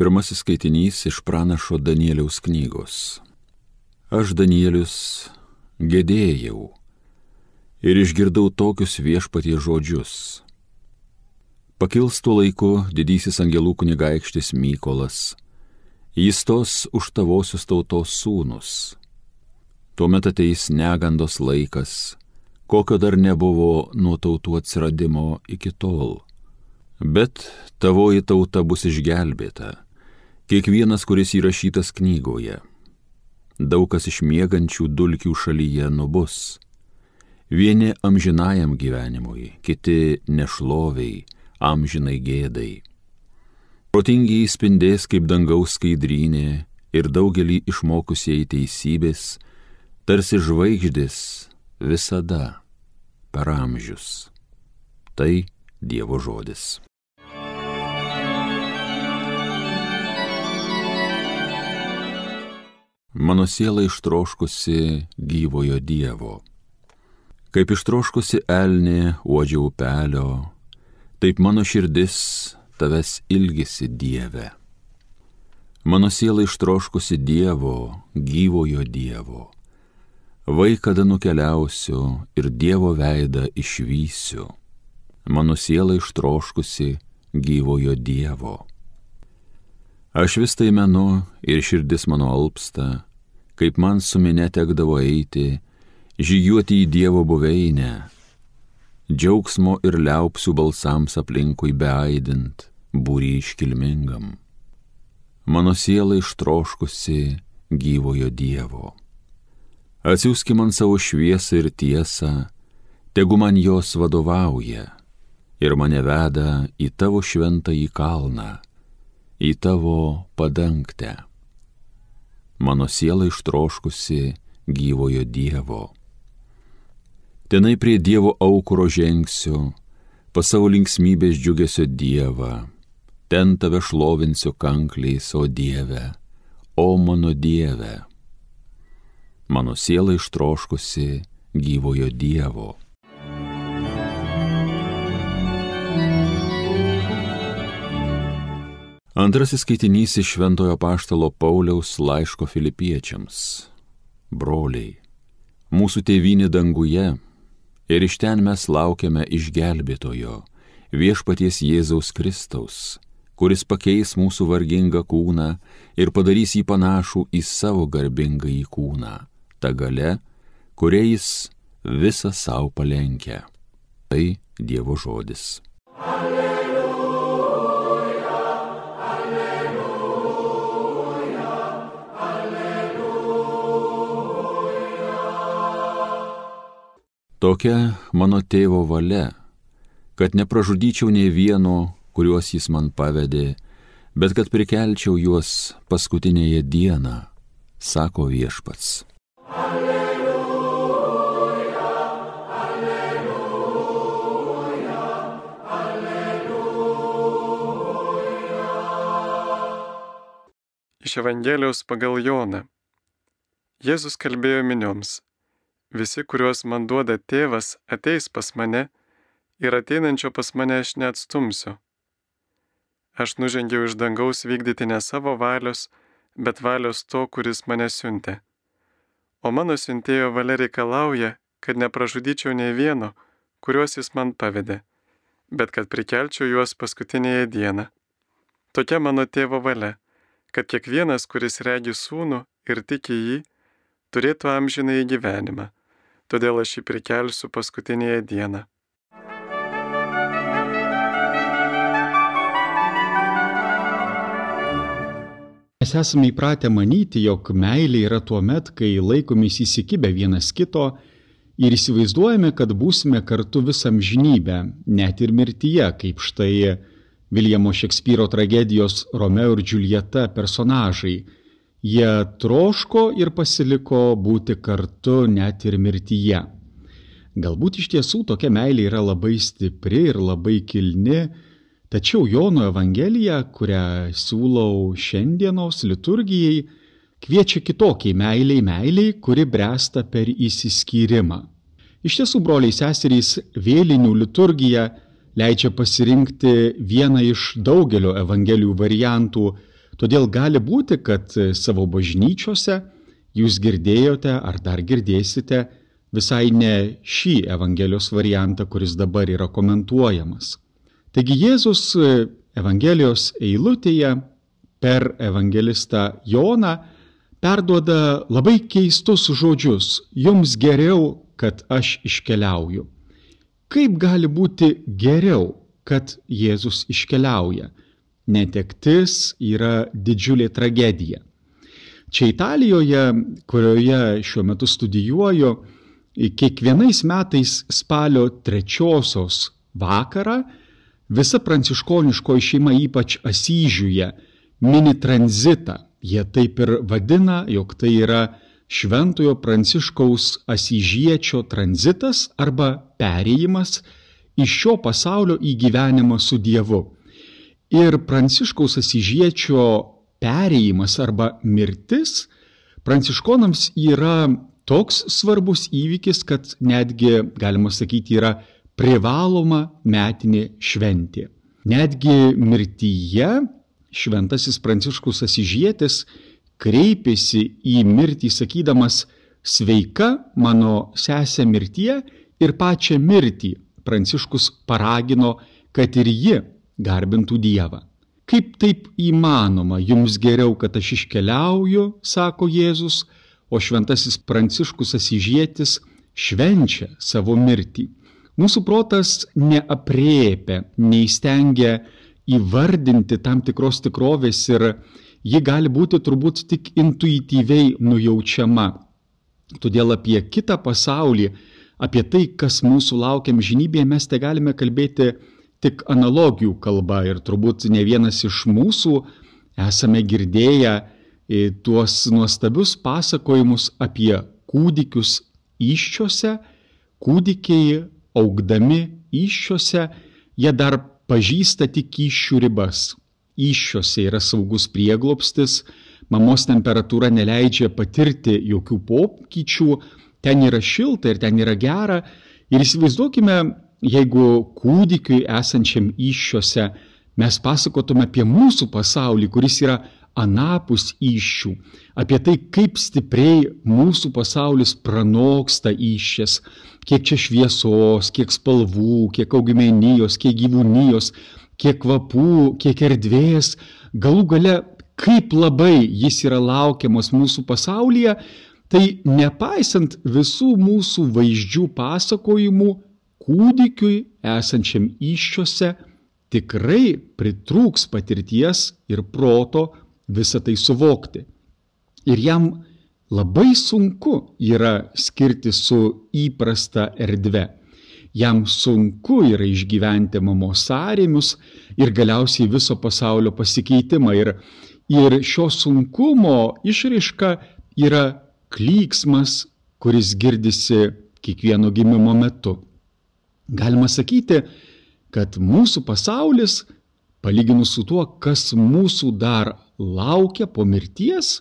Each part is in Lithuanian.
Pirmasis skaitinys iš pranašo Danieliaus knygos. Aš Danielius gedėjau ir išgirdau tokius viešpatie žodžius. Pakils tuo laiku didysis angelų kunigaikštis Mykolas, jis tos už tavosius tautos sūnus. Tuomet ateis negandos laikas, kokio dar nebuvo nuo tautų atsiradimo iki tol. Bet tavoji tauta bus išgelbėta, kiekvienas, kuris įrašytas knygoje daug kas iš miegančių dulkių šalyje nubus. Vieni amžinajam gyvenimui, kiti nešloviai, amžinai gėdai. Protingiai spindės kaip dangaus skaidrynė ir daugelį išmokusiai teisybės, tarsi žvaigždės visada per amžius. Tai Dievo žodis. Mano siela ištroškusi gyvojo Dievo. Kaip ištroškusi elnė uodžia upelio, taip mano širdis tavęs ilgisi Dieve. Mano siela ištroškusi Dievo, gyvojo Dievo. Vaikada nukeliausiu ir Dievo veidą išvysiu. Mano siela ištroškusi gyvojo Dievo. Aš vis tai menu ir širdis mano alpsta, kaip man su minė tekdavo eiti, žygiuoti į Dievo buveinę, džiaugsmo ir liaupsių balsams aplinkui beaidint, būry iškilmingam. Mano siela ištroškusi gyvojo Dievo. Atsiųski man savo šviesą ir tiesą, tegu man jos vadovauja ir mane veda į tavo šventą į kalną į tavo padangtę. Mano siela ištroškusi gyvojo Dievo. Tenai prie Dievo aukuro žengsiu, pas savo linksmybės džiugesio Dievą, ten tave šlovinsiu kankliais, o Dieve, o mano Dieve. Mano siela ištroškusi gyvojo Dievo. Antrasis skaitinys iš Šventojo Paštalo Pauliaus laiško filipiečiams. Broliai, mūsų tėvynė danguje ir iš ten mes laukiame išgelbėtojo, viešpaties Jėzaus Kristaus, kuris pakeis mūsų vargingą kūną ir padarys jį panašų į savo garbingą į kūną, ta gale, kuriais visą savo palenkia. Tai Dievo žodis. Alleluja. Tokia mano tėvo valia, kad nepražudyčiau nei vieno, kuriuos jis man pavedė, bet kad prikelčiau juos paskutinėje dieną, sako viešpats. Alleluja, alleluja, alleluja. Iš Evangelijos pagal Joną. Jėzus kalbėjo minioms Visi, kuriuos man duoda tėvas, ateis pas mane ir ateinančio pas mane aš neatstumsiu. Aš nužengiau iš dangaus vykdyti ne savo valios, bet valios to, kuris mane siuntė. O mano siuntėjo valia reikalauja, kad nepražudyčiau nei vieno, kuriuos jis man pavedė, bet kad prikelčiau juos paskutinėje dieną. Tokia mano tėvo valia, kad kiekvienas, kuris regi sūnų ir tiki jį, turėtų amžinai gyvenimą todėl aš jį prikelsiu paskutinėje dieną. Mes esame įpratę manyti, jog meilė yra tuo met, kai laikomės įsikibę vienas kito ir įsivaizduojame, kad būsime kartu visam žinybę, net ir mirtyje, kaip štai Viljamo Šekspyro tragedijos Romeo ir Džiuljeta personažai Jie troško ir pasiliko būti kartu net ir mirtyje. Galbūt iš tiesų tokia meilė yra labai stipri ir labai kilni, tačiau Jono Evangelija, kurią siūlau šiandienos liturgijai, kviečia kitokiai meiliai meiliai, kuri bręsta per įsiskyrimą. Iš tiesų, broliai seserys, vėlinių liturgija leidžia pasirinkti vieną iš daugelio Evangelijų variantų Todėl gali būti, kad savo bažnyčiose jūs girdėjote ar dar girdėsite visai ne šį Evangelijos variantą, kuris dabar yra komentuojamas. Taigi Jėzus Evangelijos eilutėje per evangelistą Joną perduoda labai keistus žodžius - jums geriau, kad aš iškeliauju. Kaip gali būti geriau, kad Jėzus iškeliauja? Netektis yra didžiulė tragedija. Čia Italijoje, kurioje šiuo metu studijuoju, kiekvienais metais spalio trečiosios vakarą visa pranciškoniškoji šeima, ypač Asyžiuje, mini tranzitą. Jie taip ir vadina, jog tai yra Šventojo Pranciškaus Asyžiečio tranzitas arba perėjimas iš šio pasaulio į gyvenimą su Dievu. Ir Pranciškaus Asyžiečio perėjimas arba mirtis pranciškonams yra toks svarbus įvykis, kad netgi, galima sakyti, yra privaloma metinė šventė. Netgi mirtyje šventasis pranciškus Asižėtis kreipėsi į mirtį sakydamas, sveika mano sesė mirtie ir pačią mirtį pranciškus paragino, kad ir ji garbintų Dievą. Kaip taip įmanoma, jums geriau, kad aš iškeliauju, sako Jėzus, o šventasis pranciškus Asižėtis švenčia savo mirtį. Mūsų protas neapriepia, neįstengia įvardinti tam tikros tikrovės ir ji gali būti turbūt tik intuityviai nujaučiama. Todėl apie kitą pasaulį, apie tai, kas mūsų laukia žinybėje, mes te galime kalbėti tik analogijų kalba ir turbūt ne vienas iš mūsų esame girdėję e, tuos nuostabius pasakojimus apie kūdikius iščiose, kūdikiai augdami iščiose, jie dar pažįsta tik iššių ribas. Iššiose yra saugus prieglopstis, mamos temperatūra neleidžia patirti jokių pokyčių, ten yra šilta ir ten yra gera. Ir įsivaizduokime, jeigu kūdikiui esančiam iššiose mes pasakotume apie mūsų pasaulį, kuris yra anapus iššių, apie tai, kaip stipriai mūsų pasaulis pranoksta iššės, kiek čia šviesos, kiek spalvų, kiek augmenijos, kiek gyvūnijos, kiek kvapų, kiek erdvės, galų gale, kaip labai jis yra laukiamas mūsų pasaulyje, tai nepaisant visų mūsų vaizdžių pasakojimų, kūdikiui esančiam iššiose tikrai pritrūks patirties ir proto visą tai suvokti. Ir jam labai sunku yra skirti su įprasta erdve. Jam sunku yra išgyventi mamos sąrėmius ir galiausiai viso pasaulio pasikeitimą. Ir, ir šio sunkumo išraiška yra klyksmas, kuris girdisi kiekvieno gimimo metu. Galima sakyti, kad mūsų pasaulis, palyginus su tuo, kas mūsų dar laukia po mirties,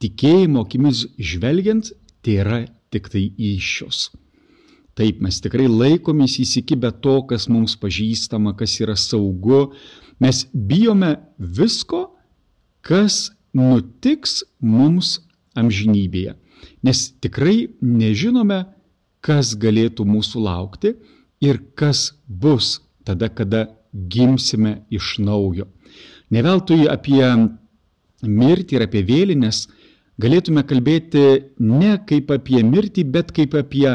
tikėjimo akimis žvelgiant, tai yra tik tai iššios. Taip, mes tikrai laikomės įsikibę to, kas mums pažįstama, kas yra saugu. Mes bijome visko, kas nutiks mums amžinybėje. Nes tikrai nežinome, kas galėtų mūsų laukti ir kas bus tada, kada gimsime iš naujo. Neveltui apie mirtį ir apie vėlinės galėtume kalbėti ne kaip apie mirtį, bet kaip apie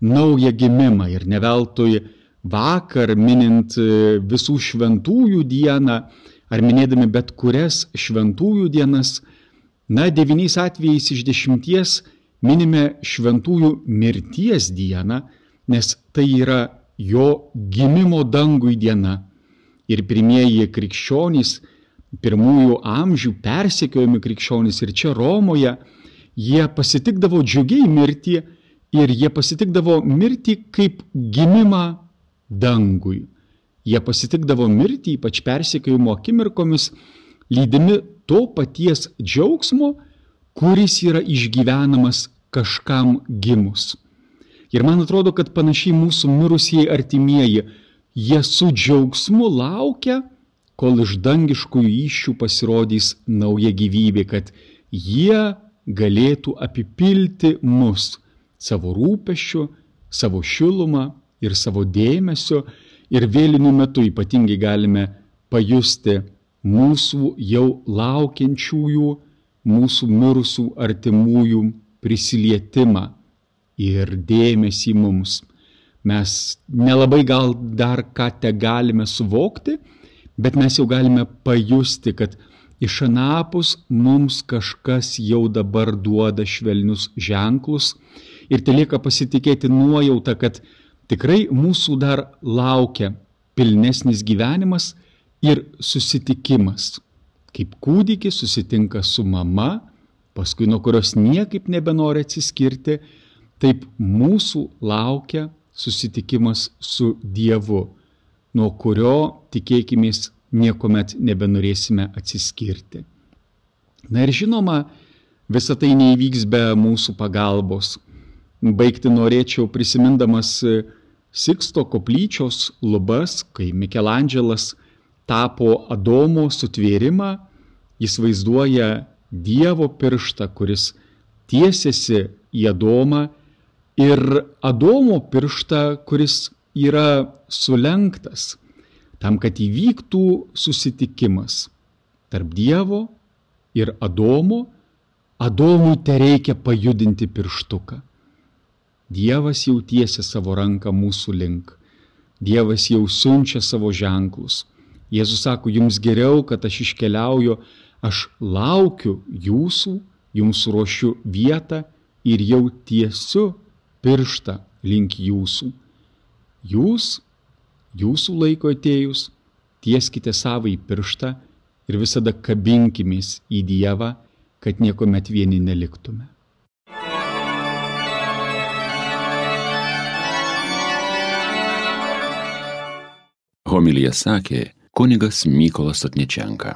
naują gimimą. Ir neveltui vakar minint e, visų šventųjų dieną, ar minėdami bet kurias šventųjų dienas, na, devyniais atvejais iš dešimties minime šventųjų mirties dieną, nes tai yra jo gimimo dangui diena. Ir pirmieji krikščionys pirmųjų amžių persekiojami krikščionys ir čia Romoje, jie pasitikdavo džiugiai mirtį ir jie pasitikdavo mirtį kaip gimimą dangui. Jie pasitikdavo mirtį, ypač persekiojimo akimirkomis, lydimi to paties džiaugsmo, kuris yra išgyvenamas kažkam gimus. Ir man atrodo, kad panašiai mūsų mirusieji artimieji, jie su džiaugsmu laukia, kol iš dangiškųjų iššių pasirodys nauja gyvybė, kad jie galėtų apipilti mus savo rūpešiu, savo šilumą ir savo dėmesio. Ir vėlinių metu ypatingai galime pajusti mūsų jau laukiančiųjų, mūsų mirusių artimųjų prisilietimą ir dėmesį mums. Mes nelabai gal dar ką te galime suvokti, bet mes jau galime pajusti, kad iš anapus mums kažkas jau dabar duoda švelnius ženklus ir tai lieka pasitikėti nuojauta, kad tikrai mūsų dar laukia pilnesnis gyvenimas ir susitikimas. Kaip kūdikis susitinka su mama, paskui nuo kurios niekaip nebenori atsiskirti, taip mūsų laukia susitikimas su Dievu, nuo kurio tikėkime niekuomet nebenorėsime atsiskirti. Na ir žinoma, visa tai neįvyks be mūsų pagalbos. Baigti norėčiau prisimindamas Siksto koplyčios lubas, kai Mikelandželas tapo Adomo sutvėrimą, jis vaizduoja Dievo pirštą, kuris tiesiasi į Adomą ir Adomo pirštą, kuris yra sulenktas tam, kad įvyktų susitikimas tarp Dievo ir Adomo, Adomui te reikia pajudinti pirštuką. Dievas jau tiesia savo ranką mūsų link. Dievas jau siunčia savo ženklus. Jėzus sako, jums geriau, kad aš iškeliauju, aš laukiu jūsų, jums ruošiu vietą ir jau tiesiu pirštą link jūsų. Jūs jūsų laiko atėjus, tieskite savai pirštą ir visada kabinkimės į Dievą, kad niekuomet vieni neliktume. Homilija sakė kunigas Mykolas Atničenka.